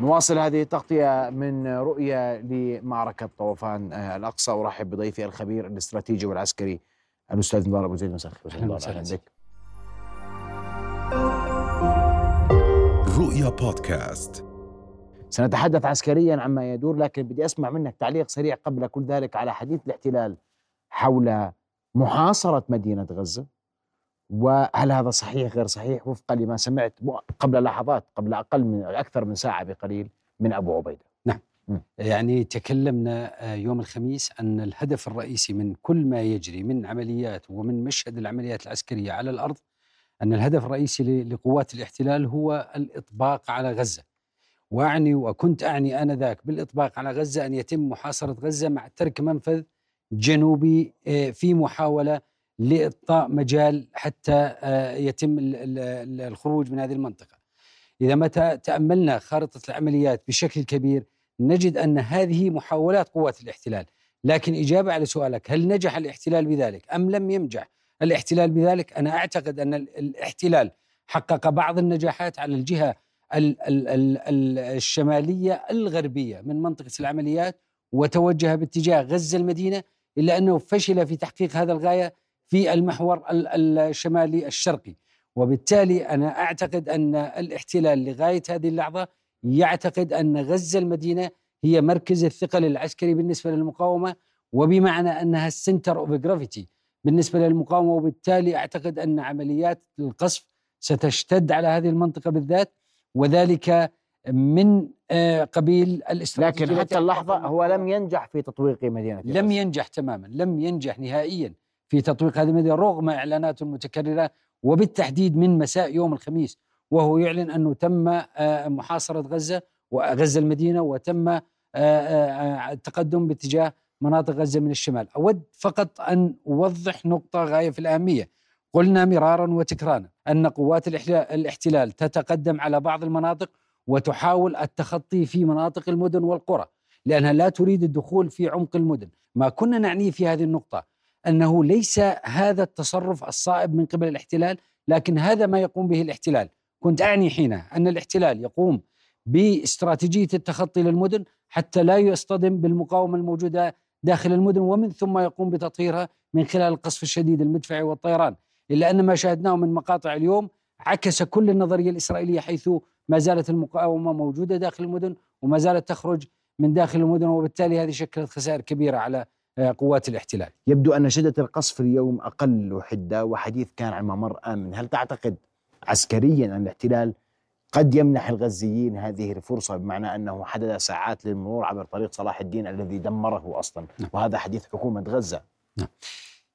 نواصل هذه التغطية من رؤية لمعركة طوفان آه، الأقصى. أرحب بضيفي الخبير الاستراتيجي والعسكري الأستاذ نضال أبو زيد. مساء الخير رؤيا بودكاست. سنتحدث عسكريا عما يدور لكن بدي أسمع منك تعليق سريع قبل كل ذلك على حديث الاحتلال حول محاصرة مدينة غزة. وهل هذا صحيح غير صحيح؟ وفقا لما سمعت قبل لحظات قبل أقل من أكثر من ساعة بقليل من أبو عبيدة. نعم. م. يعني تكلمنا آه، يوم الخميس أن الهدف الرئيسي من كل ما يجري من عمليات ومن مشهد العمليات العسكرية على الأرض أن الهدف الرئيسي لقوات الاحتلال هو الإطباق على غزة. وأعني وكنت أعني آنذاك بالإطباق على غزة أن يتم محاصرة غزة مع ترك منفذ جنوبي آه، في محاولة لإعطاء مجال حتى آه، يتم الخروج من هذه المنطقة. إذا ما تأملنا خارطة العمليات بشكل كبير نجد أن هذه محاولات قوات الاحتلال، لكن إجابة على سؤالك هل نجح الاحتلال بذلك أم لم ينجح الاحتلال بذلك؟ أنا أعتقد أن الاحتلال حقق بعض النجاحات على الجهة الشمالية الغربية من منطقة العمليات وتوجه باتجاه غزة المدينة الا أنه فشل في تحقيق هذا الغاية في المحور الشمالي الشرقي. وبالتالي أنا أعتقد أن الاحتلال لغاية هذه اللحظة يعتقد أن غزة المدينة هي مركز الثقل العسكري بالنسبة للمقاومة وبمعنى أنها ال center of gravity بالنسبة للمقاومة. وبالتالي أعتقد أن عمليات القصف ستشتد على هذه المنطقة بالذات وذلك من آه، قبيل الاستراتيجية لكن حتى اللحظة هو لم ينجح في تطويق مدينة لم ينجح تماما لم ينجح نهائيا. في تطبيق هذه المدينة رغم إعلاناته المتكررة وبالتحديد من مساء يوم الخميس وهو يعلن أنه تم آه، محاصرة غزة وغزة المدينة وتم آه، آه، التقدم باتجاه مناطق غزة من الشمال. أود فقط أن أوضح نقطة غاية في الأهمية. قلنا مرارا وتكرارا أن قوات الاحتلال تتقدم على بعض المناطق وتحاول التخطي في مناطق المدن والقرى لأنها لا تريد الدخول في عمق المدن. ما كنا نعنيه في هذه النقطة أنه ليس هذا التصرف الصائب من قبل الاحتلال لكن هذا ما يقوم به الاحتلال. كنت أعني حينها أن الاحتلال يقوم باستراتيجية التخطي للمدن حتى لا يصطدم بالمقاومة الموجودة داخل المدن ومن ثم يقوم بتطهيرها من خلال القصف الشديد المدفعي والطيران. إلا أن ما شاهدناه من مقاطع اليوم عكس كل النظرية الإسرائيلية حيث ما زالت المقاومة موجودة داخل المدن وما زالت تخرج من داخل المدن وبالتالي هذه شكلت خسائر كبيرة على قوات الاحتلال يبدو أن شدة القصف اليوم أقل حدة وحديث كان عن ممر آمن هل تعتقد عسكريا أن الاحتلال قد يمنح الغزيين هذه الفرصة بمعنى أنه حدد ساعات للمرور عبر طريق صلاح الدين الذي دمره أصلا نعم. وهذا حديث حكومة غزة نعم.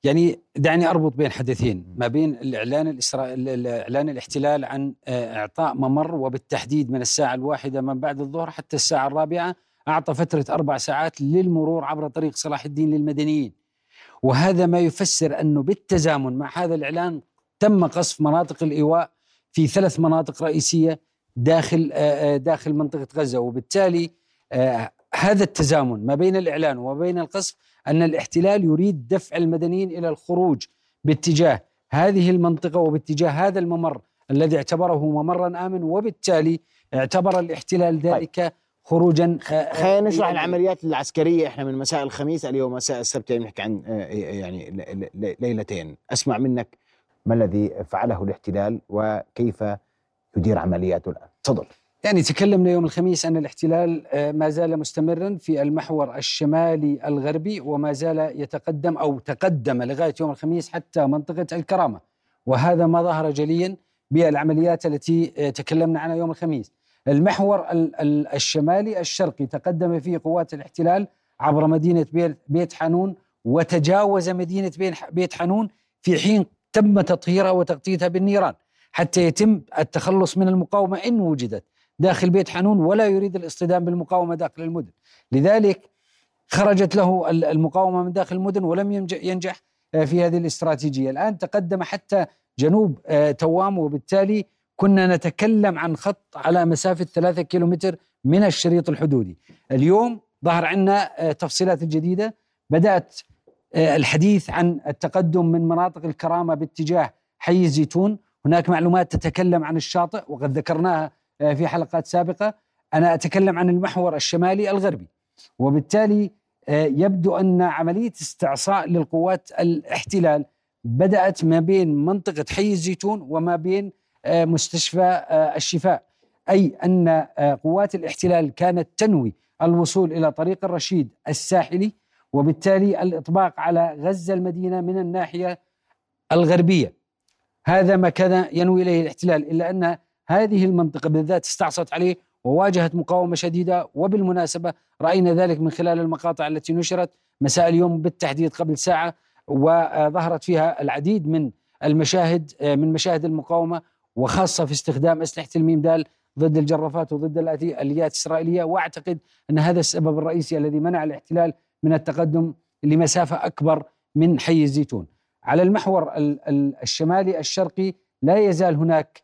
يعني دعني أربط بين حدثين ما بين الإعلان الاسرائيل إعلان الاحتلال عن آه، إعطاء ممر وبالتحديد من الساعة الواحدة من بعد الظهر حتى الساعة الرابعة أعطى فترة أربع ساعات للمرور عبر طريق صلاح الدين للمدنيين. وهذا ما يفسر أنه بالتزامن مع هذا الإعلان تم قصف مناطق الإيواء في ثلاث مناطق رئيسية داخل آه، آه، داخل منطقة غزة. وبالتالي آه، هذا التزامن ما بين الإعلان وما بين القصف أن الاحتلال يريد دفع المدنيين إلى الخروج باتجاه هذه المنطقة وباتجاه هذا الممر الذي اعتبره ممرا آمن. وبالتالي اعتبر الاحتلال ذلك طيب. خروجا آه، آه، خلينا نشرح العمليات العسكرية إحنا من مساء الخميس اليوم مساء السبت يعني نحكي عن آه، يعني ليلتين. أسمع منك ما الذي فعله الاحتلال وكيف يدير عملياته الآن. تفضل. يعني تكلمنا يوم الخميس أن الاحتلال ما زال مستمرا في المحور الشمالي الغربي وما زال يتقدم أو تقدم لغاية يوم الخميس حتى منطقة الكرامة. وهذا ما ظهر جليا بالعمليات التي تكلمنا عنها يوم الخميس. المحور الشمالي الشرقي. تقدم فيه قوات الاحتلال عبر مدينة بيت حانون وتجاوز مدينة بيت حانون في حين تم تطهيرها وتغطيتها بالنيران حتى يتم التخلص من المقاومة إن وجدت داخل بيت حانون ولا يريد الاصطدام بالمقاومة داخل المدن. لذلك خرجت له المقاومة من داخل المدن ولم ينجح آه، في هذه الاستراتيجية. الآن تقدم حتى جنوب آه، توام وبالتالي كنا نتكلم عن خط على مسافة ثلاثة كيلومتر من الشريط الحدودي. اليوم ظهر عندنا آه، تفصيلات جديدة. بدأت آه، الحديث عن التقدم من مناطق الكرامة باتجاه حي الزيتون هناك معلومات تتكلم عن الشاطئ وقد ذكرناها آه، في حلقات سابقة. أنا أتكلم عن المحور الشمالي الغربي. وبالتالي يبدو أن عملية استعصاء للقوات الاحتلال بدأت ما بين منطقة حي الزيتون وما بين مستشفى آه، الشفاء. أي أن قوات الاحتلال كانت تنوي الوصول إلى طريق الرشيد الساحلي وبالتالي الإطباق على غزة المدينة من الناحية الغربية. هذا ما كان ينوي إليه الاحتلال إلا أن هذه المنطقة بالذات استعصت عليه وواجهت مقاومة شديدة. وبالمناسبة رأينا ذلك من خلال المقاطع التي نشرت مساء اليوم بالتحديد قبل ساعة وظهرت فيها العديد من المشاهد من مشاهد المقاومة وخاصة في استخدام أسلحة الميم دال ضد الجرافات وضد الأليات الإسرائيلية. وأعتقد أن هذا السبب الرئيسي الذي منع الاحتلال من التقدم لمسافة أكبر من حي الزيتون. على المحور الشمالي الشرقي لا يزال هناك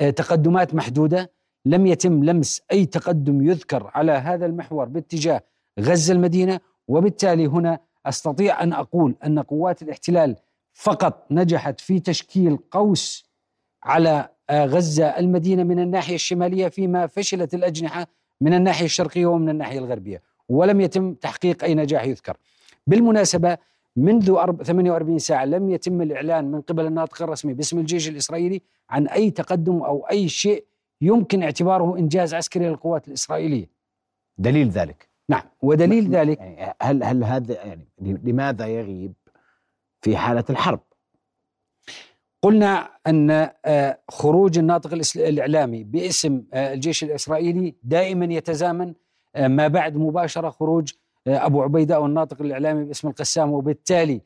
آه، تقدمات محدودة. لم يتم لمس أي تقدم يذكر على هذا المحور باتجاه غزة المدينة. وبالتالي هنا أستطيع أن أقول أن قوات الاحتلال فقط نجحت في تشكيل قوس على آه، غزة المدينة من الناحية الشمالية فيما فشلت الأجنحة من الناحية الشرقية ومن الناحية الغربية ولم يتم تحقيق أي نجاح يذكر. بالمناسبة منذ 48 ساعة لم يتم الإعلان من قبل الناطق الرسمي باسم الجيش الإسرائيلي عن أي تقدم أو أي شيء يمكن اعتباره إنجاز عسكري للقوات الإسرائيلية. دليل ذلك نعم ودليل ذلك يعني هل هل هذا يعني لماذا يغيب في حالة الحرب؟ قلنا أن آه، خروج الناطق الإعلامي باسم آه، الجيش الإسرائيلي دائما يتزامن آه، ما بعد مباشرة خروج أبو عبيدة أو الناطق الإعلامي باسم القسام. وبالتالي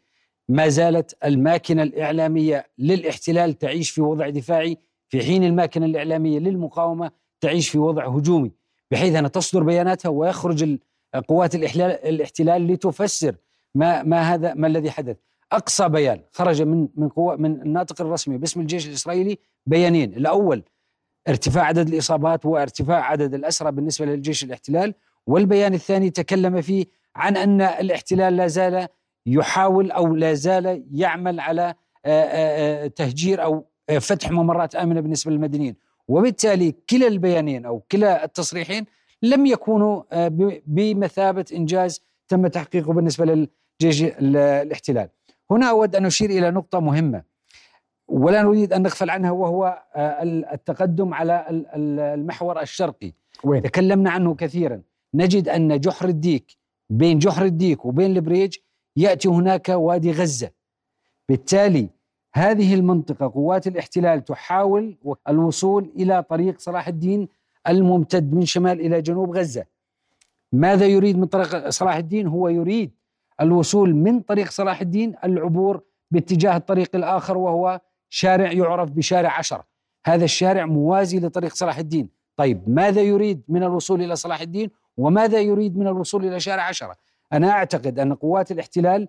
ما زالت الماكنة الإعلامية للاحتلال تعيش في وضع دفاعي في حين الماكنة الإعلامية للمقاومة تعيش في وضع هجومي. بحيث انها تصدر بياناتها ويخرج قوات الاحتلال لتفسر ما ما هذا ما الذي حدث. أقصى بيان. خرج من من قوة من الناطق الرسمي باسم الجيش الإسرائيلي بيانين. الأول ارتفاع عدد الإصابات وارتفاع عدد الأسرى بالنسبة للجيش الاحتلال. والبيان الثاني تكلم فيه عن أن الاحتلال لا زال يحاول أو لا زال يعمل على تهجير أو فتح ممرات آمنة بالنسبة للمدنيين. وبالتالي كلا البيانين أو كلا التصريحين لم يكونوا بمثابة إنجاز تم تحقيقه بالنسبة للجيش الاحتلال. هنا أود أن أشير إلى نقطة مهمة. ولا نريد أن نغفل عنها وهو آه، التقدم على المحور الشرقي. وين؟ تكلمنا عنه كثيرا. نجد أن جحر الديك بين جحر الديك وبين البريج يأتي هناك وادي غزة. بالتالي هذه المنطقة قوات الاحتلال تحاول الوصول إلى طريق صلاح الدين الممتد من شمال إلى جنوب غزة. ماذا يريد من طريق صلاح الدين؟ هو يريد الوصول من طريق صلاح الدين العبور باتجاه الطريق الآخر وهو شارع يعرف بشارع عشرة. هذا الشارع موازي لطريق صلاح الدين. طيب ماذا يريد من الوصول إلى صلاح الدين؟ وماذا يريد من الوصول إلى شارع عشرة؟ أنا أعتقد أن قوات الاحتلال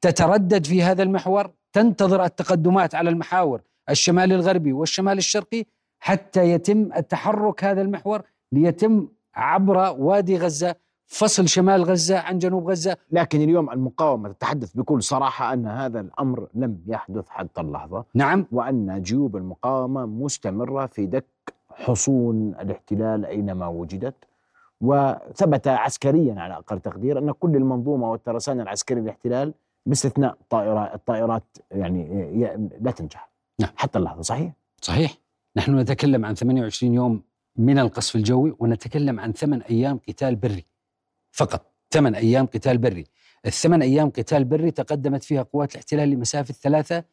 تتردد في هذا المحور تنتظر التقدمات على المحاور الشمال الغربي والشمال الشرقي حتى يتم التحرك هذا المحور ليتم عبر وادي غزة فصل شمال غزة عن جنوب غزة. لكن اليوم المقاومة تتحدث بكل صراحة أن هذا الأمر لم يحدث حتى اللحظة. نعم. وأن جيوب المقاومة مستمرة في دك حصون الاحتلال أينما وجدت. وثبت عسكريا على أقل تقدير أن كل المنظومة والترسانة العسكرية للاحتلال باستثناء طائرات الطائرات يعني لا تنجح. نعم. حتى اللحظة صحيح؟ صحيح. نحن نتكلم عن 28 يوم من القصف الجوي ونتكلم عن ثمان أيام قتال بري. فقط. ثمان أيام قتال بري. الثمان أيام قتال بري تقدمت فيها قوات الاحتلال لمسافة ثلاثة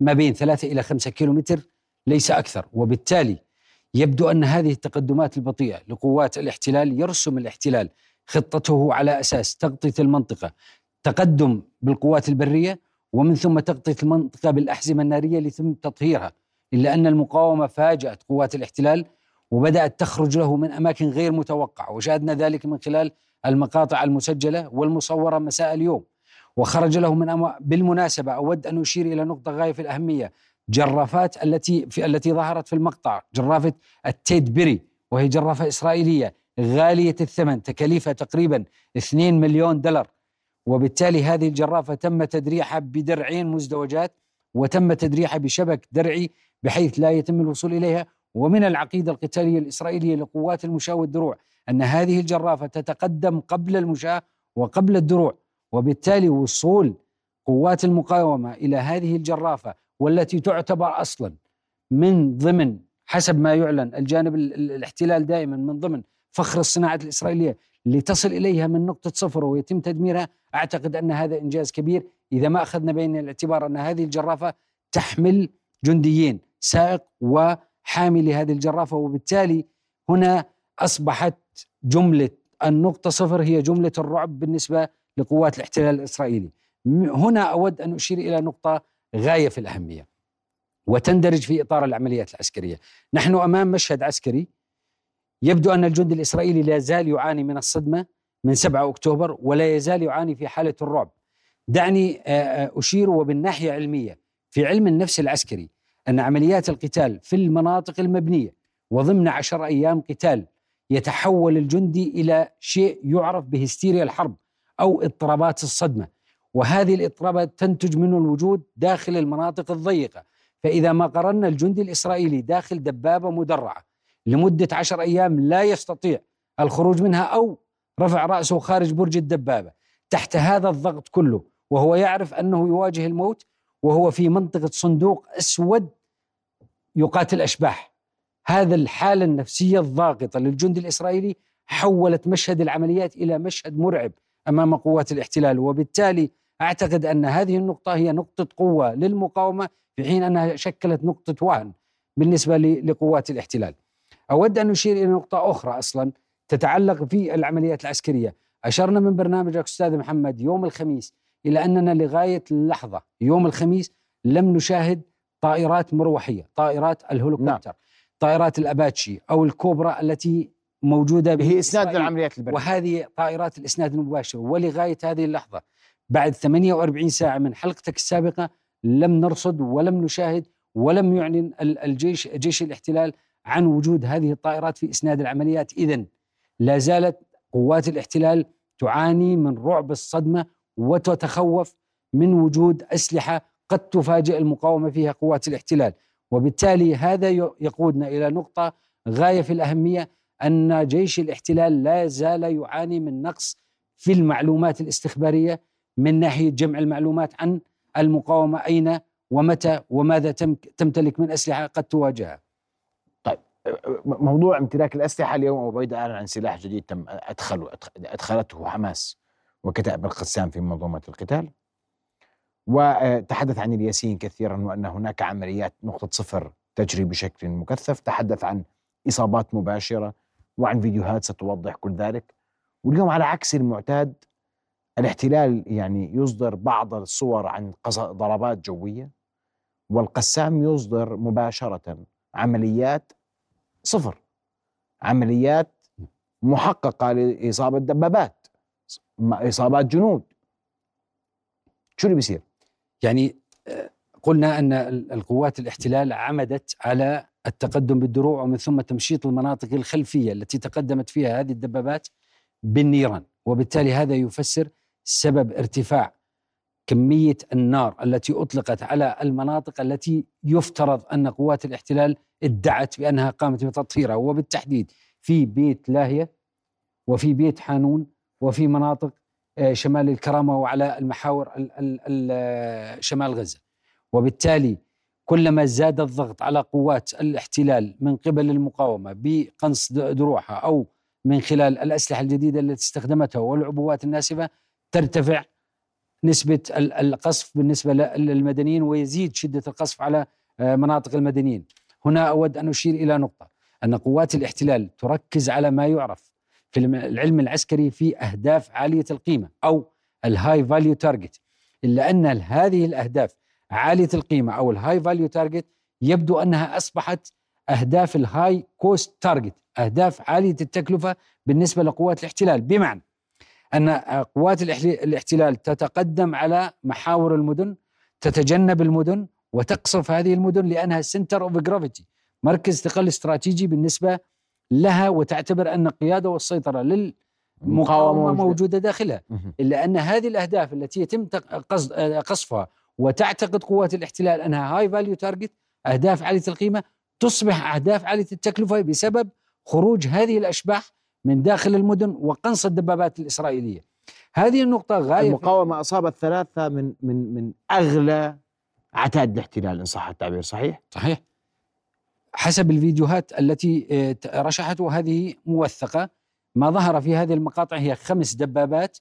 ما بين ثلاثة إلى خمسة كيلومتر ليس أكثر. وبالتالي يبدو أن هذه التقدمات البطيئة لقوات الاحتلال يرسم الاحتلال خطته على أساس تغطية المنطقة تقدم بالقوات البرية ومن ثم تغطية المنطقة بالأحزمة النارية ليتم تطهيرها. إلا أن المقاومة فاجأت قوات الاحتلال وبدأت تخرج له من أماكن غير متوقعة وشاهدنا ذلك من خلال المقاطع المسجلة والمصورة مساء اليوم. وخرج له من أمو... بالمناسبة أود أن أشير إلى نقطة غاية في الأهمية. جرافات التي في التي ظهرت في المقطع جرافة التيد بيري وهي جرافة إسرائيلية غالية الثمن تكاليفها تقريبا 2 مليون دولار. وبالتالي هذه الجرافة تم تدريعها بدرعين مزدوجات وتم تدريعها بشبك درعي بحيث لا يتم الوصول إليها. ومن العقيدة القتالية الإسرائيلية لقوات المشاة والدروع أن هذه الجرافة تتقدم قبل المشاة وقبل الدروع وبالتالي وصول قوات المقاومة إلى هذه الجرافة والتي تعتبر أصلا من ضمن حسب ما يعلن الجانب الاحتلال دائما من ضمن فخر الصناعة الإسرائيلية لتصل إليها من نقطة صفر ويتم تدميرها أعتقد أن هذا إنجاز كبير. إذا ما أخذنا بعين الاعتبار أن هذه الجرافة تحمل جنديين سائق وحامل هذه الجرافة وبالتالي هنا أصبحت جملة النقطة صفر هي جملة الرعب بالنسبة لقوات الاحتلال الإسرائيلي. هنا أود أن أشير إلى نقطة غاية في الأهمية وتندرج في إطار العمليات العسكرية. نحن أمام مشهد عسكري يبدو أن الجند الإسرائيلي لا زال يعاني من الصدمة من 7 أكتوبر ولا يزال يعاني في حالة الرعب. دعني أشير وبالناحية علمية في علم النفس العسكري أن عمليات القتال في المناطق المبنية وضمن عشر أيام قتال يتحول الجندي إلى شيء يعرف بهستيريا الحرب أو اضطرابات الصدمة. وهذه الاضطرابات تنتج من الوجود داخل المناطق الضيقة. فإذا ما قرنا الجندي الإسرائيلي داخل دبابة مدرعة لمدة عشر أيام لا يستطيع الخروج منها أو رفع رأسه خارج برج الدبابة تحت هذا الضغط كله وهو يعرف أنه يواجه الموت وهو في منطقة صندوق أسود يقاتل أشباح. هذا الحالة النفسية الضاغطة للجندي الإسرائيلي حولت مشهد العمليات إلى مشهد مرعب أمام قوات الاحتلال. وبالتالي أعتقد أن هذه النقطة هي نقطة قوة للمقاومة في حين أنها شكلت نقطة وهن بالنسبة لقوات الاحتلال. أود أن أشير إلى نقطة أخرى أصلا تتعلق في العمليات العسكرية. أشرنا من برنامجك أستاذ محمد يوم الخميس إلى أننا لغاية اللحظة يوم الخميس لم نشاهد طائرات مروحية طائرات الهليكوبتر. نعم. طائرات الأباتشي أو الكوبرا التي موجودة هي إسناد للعمليات البرية. وهذه طائرات الإسناد المباشر. ولغاية هذه اللحظة بعد 48 ساعة من حلقتك السابقة لم نرصد ولم نشاهد ولم يعلن الجيش جيش الاحتلال عن وجود هذه الطائرات في إسناد العمليات. اذا لا زالت قوات الاحتلال تعاني من رعب الصدمة وتتخوف من وجود أسلحة قد تفاجئ المقاومة فيها قوات الاحتلال. وبالتالي هذا يقودنا إلى نقطة غاية في الأهمية أن جيش الاحتلال لا زال يعاني من نقص في المعلومات الاستخبارية من ناحية جمع المعلومات عن المقاومة أين ومتى وماذا تمتلك من أسلحة قد تواجهها. طيب موضوع امتلاك الأسلحة اليوم ابو عبيده اعلن عن سلاح جديد تم ادخله أدخلته حماس وكتائب القسام في منظومة القتال. وتحدث عن الياسين كثيرا وأن هناك عمليات نقطة صفر تجري بشكل مكثف، تحدث عن إصابات مباشرة وعن فيديوهات ستوضح كل ذلك. واليوم على عكس المعتاد الاحتلال يعني يصدر بعض الصور عن ضربات جوية والقسام يصدر مباشرة عمليات صفر عمليات محققة لإصابة دبابات إصابات جنود شو اللي بيصير؟ يعني آه، قلنا أن القوات الاحتلال عمدت على التقدم بالدروع ومن ثم تمشيط المناطق الخلفية التي تقدمت فيها هذه الدبابات بالنيران وبالتالي هذا يفسر سبب ارتفاع كمية النار التي أطلقت على المناطق التي يفترض أن قوات الاحتلال ادعت بأنها قامت بتطهيرها وبالتحديد في بيت لاهية وفي بيت حانون وفي مناطق شمال الكرامة وعلى المحاور شمال غزة. وبالتالي كلما زاد الضغط على قوات الاحتلال من قبل المقاومة بقنص دروعها أو من خلال الأسلحة الجديدة التي استخدمتها والعبوات الناسفه ترتفع نسبة القصف بالنسبة للمدنيين ويزيد شدة القصف على آه، مناطق المدنيين. هنا أود أن أشير إلى نقطة أن قوات الاحتلال تركز على ما يعرف في العلم العسكري في أهداف عالية القيمة أو ال high value target إلا أن هذه الأهداف عالية القيمة أو ال high value target يبدو أنها أصبحت أهداف ال high cost target أهداف عالية التكلفة بالنسبة لقوات الاحتلال. بمعنى أن قوات الاحتلال تتقدم على محاور المدن تتجنب المدن وتقصف هذه المدن لأنها center of gravity مركز ثقل استراتيجي بالنسبة لها وتعتبر أن القيادة والسيطرة للمقاومة موجودة. داخلها. إلا أن هذه الأهداف التي يتم قصفها وتعتقد قوات الاحتلال أنها high value target أهداف عالية القيمة تصبح أهداف عالية التكلفة بسبب خروج هذه الأشباح من داخل المدن وقنص الدبابات الإسرائيلية. هذه النقطة غاية المقاومة أصابت ثلاثة من من من أغلى عتاد الاحتلال إن صح التعبير صحيح؟ صحيح. حسب الفيديوهات التي آه، رشحت وهذه موثقة. ما ظهر في هذه المقاطع هي خمس دبابات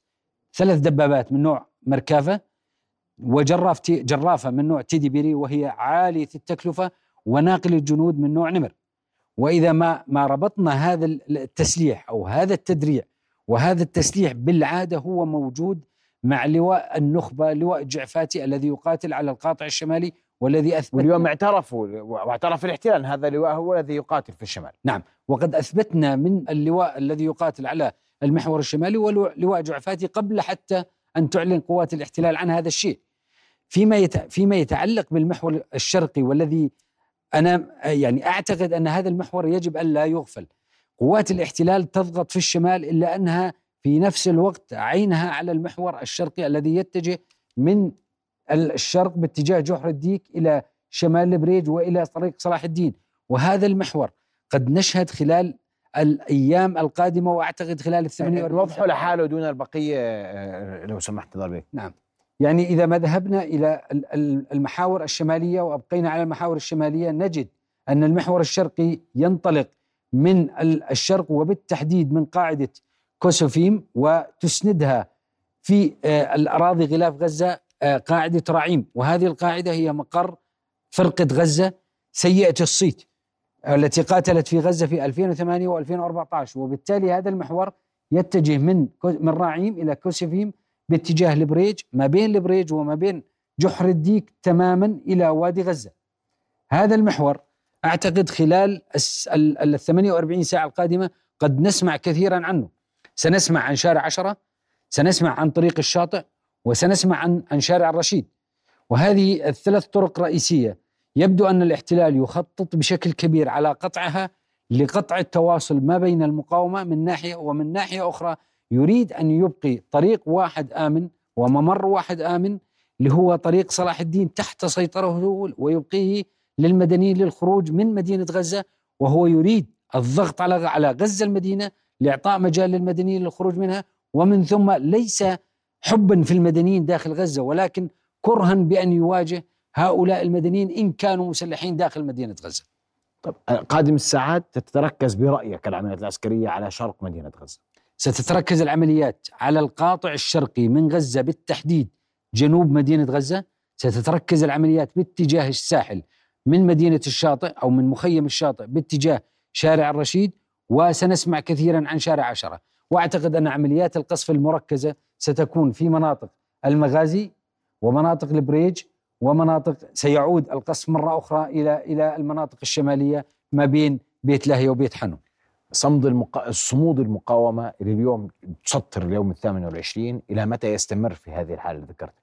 ثلاث دبابات من نوع مركافة وجراف جرافة من نوع تيدي بيري وهي عالية التكلفة وناقل الجنود من نوع نمر. وإذا ما ما ربطنا هذا التسليح أو هذا التدريع وهذا التسليح بالعادة هو موجود مع لواء النخبة لواء الجعفاتي الذي يقاتل على القاطع الشمالي والذي أثبت واليوم اعترفوا واعترف الاحتلال. أن هذا اللواء هو الذي يقاتل في الشمال. نعم. وقد أثبتنا من اللواء الذي يقاتل على المحور الشمالي ولواء جعفاتي قبل حتى أن تعلن قوات الاحتلال عن هذا الشيء. فيما فيما يتعلق بالمحور الشرقي والذي أنا يعني أعتقد أن هذا المحور يجب أن لا يغفل. قوات الاحتلال تضغط في الشمال إلا أنها في نفس الوقت عينها على المحور الشرقي الذي يتجه من الشرق باتجاه جحر الديك إلى شمال البريج وإلى طريق صلاح الدين. وهذا المحور قد نشهد خلال الأيام القادمة وأعتقد خلال ال 48 وضحوا لحاله دون البقية آه، لو سمحت ضربك نعم. يعني إذا ما ذهبنا إلى المحاور الشمالية وأبقينا على المحاور الشمالية نجد أن المحور الشرقي ينطلق من الشرق وبالتحديد من قاعدة كوسوفيم وتسندها في آه، الأراضي غلاف غزة آه، قاعدة راعيم وهذه القاعدة هي مقر فرقة غزة سيئة الصيت التي قاتلت في غزة في 2008 و2014 وبالتالي هذا المحور يتجه من من راعيم إلى كوسوفيم باتجاه البريج ما بين البريج وما بين جحر الديك تماما إلى وادي غزة. هذا المحور أعتقد خلال ال 48 ساعة القادمة قد نسمع كثيرا عنه. سنسمع عن شارع عشرة سنسمع عن طريق الشاطئ وسنسمع عن عن شارع الرشيد. وهذه الثلاث طرق رئيسية. يبدو أن الاحتلال يخطط بشكل كبير على قطعها لقطع التواصل ما بين المقاومة من ناحية ومن ناحية أخرى. يريد أن يبقي طريق واحد آمن وممر واحد آمن اللي هو طريق صلاح الدين تحت سيطرته ويبقيه للمدنيين للخروج من مدينة غزة. وهو يريد الضغط على على غزة المدينة لإعطاء مجال للمدنيين للخروج منها. ومن ثم ليس حبا في المدنيين داخل غزة ولكن كرها بأن يواجه هؤلاء المدنيين إن كانوا مسلحين داخل مدينة غزة. طب قادم الساعات تتركز برأيك العمليات العسكرية على شرق مدينة غزة؟ ستتركز العمليات على القاطع الشرقي من غزة بالتحديد جنوب مدينة غزة. ستتركز العمليات باتجاه الساحل من مدينة الشاطئ أو من مخيم الشاطئ باتجاه شارع الرشيد وسنسمع كثيرا عن شارع عشرة. وأعتقد أن عمليات القصف المركزة ستكون في مناطق المغازي ومناطق البريج ومناطق سيعود القصف مرة أخرى إلى إلى المناطق الشمالية ما بين بيت لاهيه وبيت حنون. صمد المقا... صمود المقاومة إلى اليوم تسطر اليوم الثامن والعشرين. إلى متى يستمر في هذه الحالة اللي ذكرت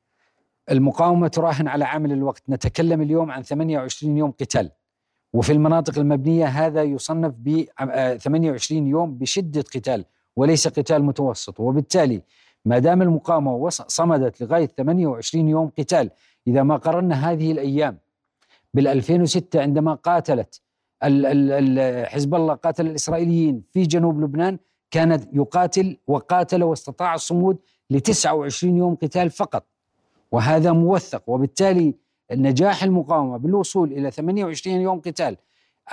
المقاومة تراهن على عامل الوقت. نتكلم اليوم عن 28 يوم قتال. وفي المناطق المبنية هذا يصنف ب 28 يوم بشدة قتال وليس قتال متوسط. وبالتالي ما دام المقاومة صمدت لغاية 28 يوم قتال إذا ما قررنا هذه الأيام بال 2006 عندما قاتلت حزب الله قاتل الإسرائيليين في جنوب لبنان كان يقاتل وقاتل واستطاع الصمود ل 29 يوم قتال فقط. وهذا موثق وبالتالي نجاح المقاومة بالوصول إلى 28 يوم قتال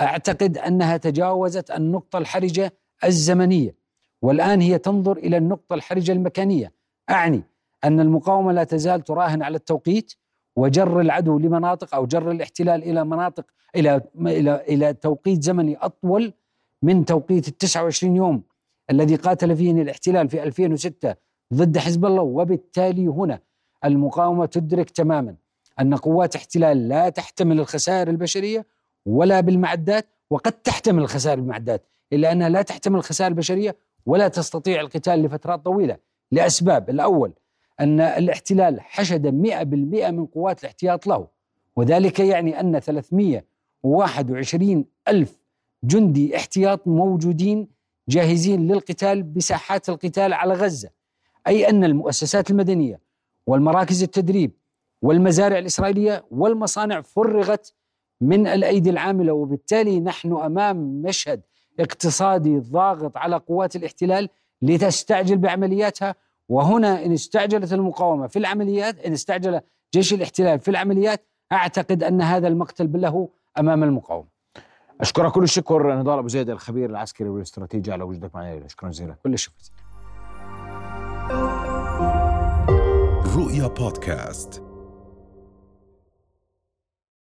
أعتقد أنها تجاوزت النقطة الحرجة الزمنية. والآن هي تنظر إلى النقطة الحرجة المكانية. أعني أن المقاومة لا تزال تراهن على التوقيت وجر العدو لمناطق أو جر الاحتلال إلى مناطق إلى إلى إلى توقيت زمني أطول من توقيت ال 29 يوم الذي قاتل فيه الاحتلال في 2006 ضد حزب الله. وبالتالي هنا المقاومة تدرك تماما أن قوات احتلال لا تحتمل الخسائر البشرية ولا بالمعدات وقد تحتمل الخسائر بالمعدات إلا أنها لا تحتمل الخسائر البشرية ولا تستطيع القتال لفترات طويلة. لأسباب. الأول أن الاحتلال حشد 100% من قوات الاحتياط له. وذلك يعني أن 321 ألف جندي احتياط موجودين جاهزين للقتال بساحات القتال على غزة. أي أن المؤسسات المدنية والمراكز التدريب والمزارع الإسرائيلية والمصانع فرغت من الأيدي العاملة وبالتالي نحن أمام مشهد اقتصادي ضاغط على قوات الاحتلال لتستعجل بعملياتها وهنا إن استعجلت المقاومة في العمليات إن استعجل جيش الاحتلال في العمليات أعتقد أن هذا المقتل له أمام المقاومة. أشكرك كل الشكر نضال أبو زيد الخبير العسكري والاستراتيجي على وجودك معنا شكرا جزيلا. كل الشكر. رؤيا بودكاست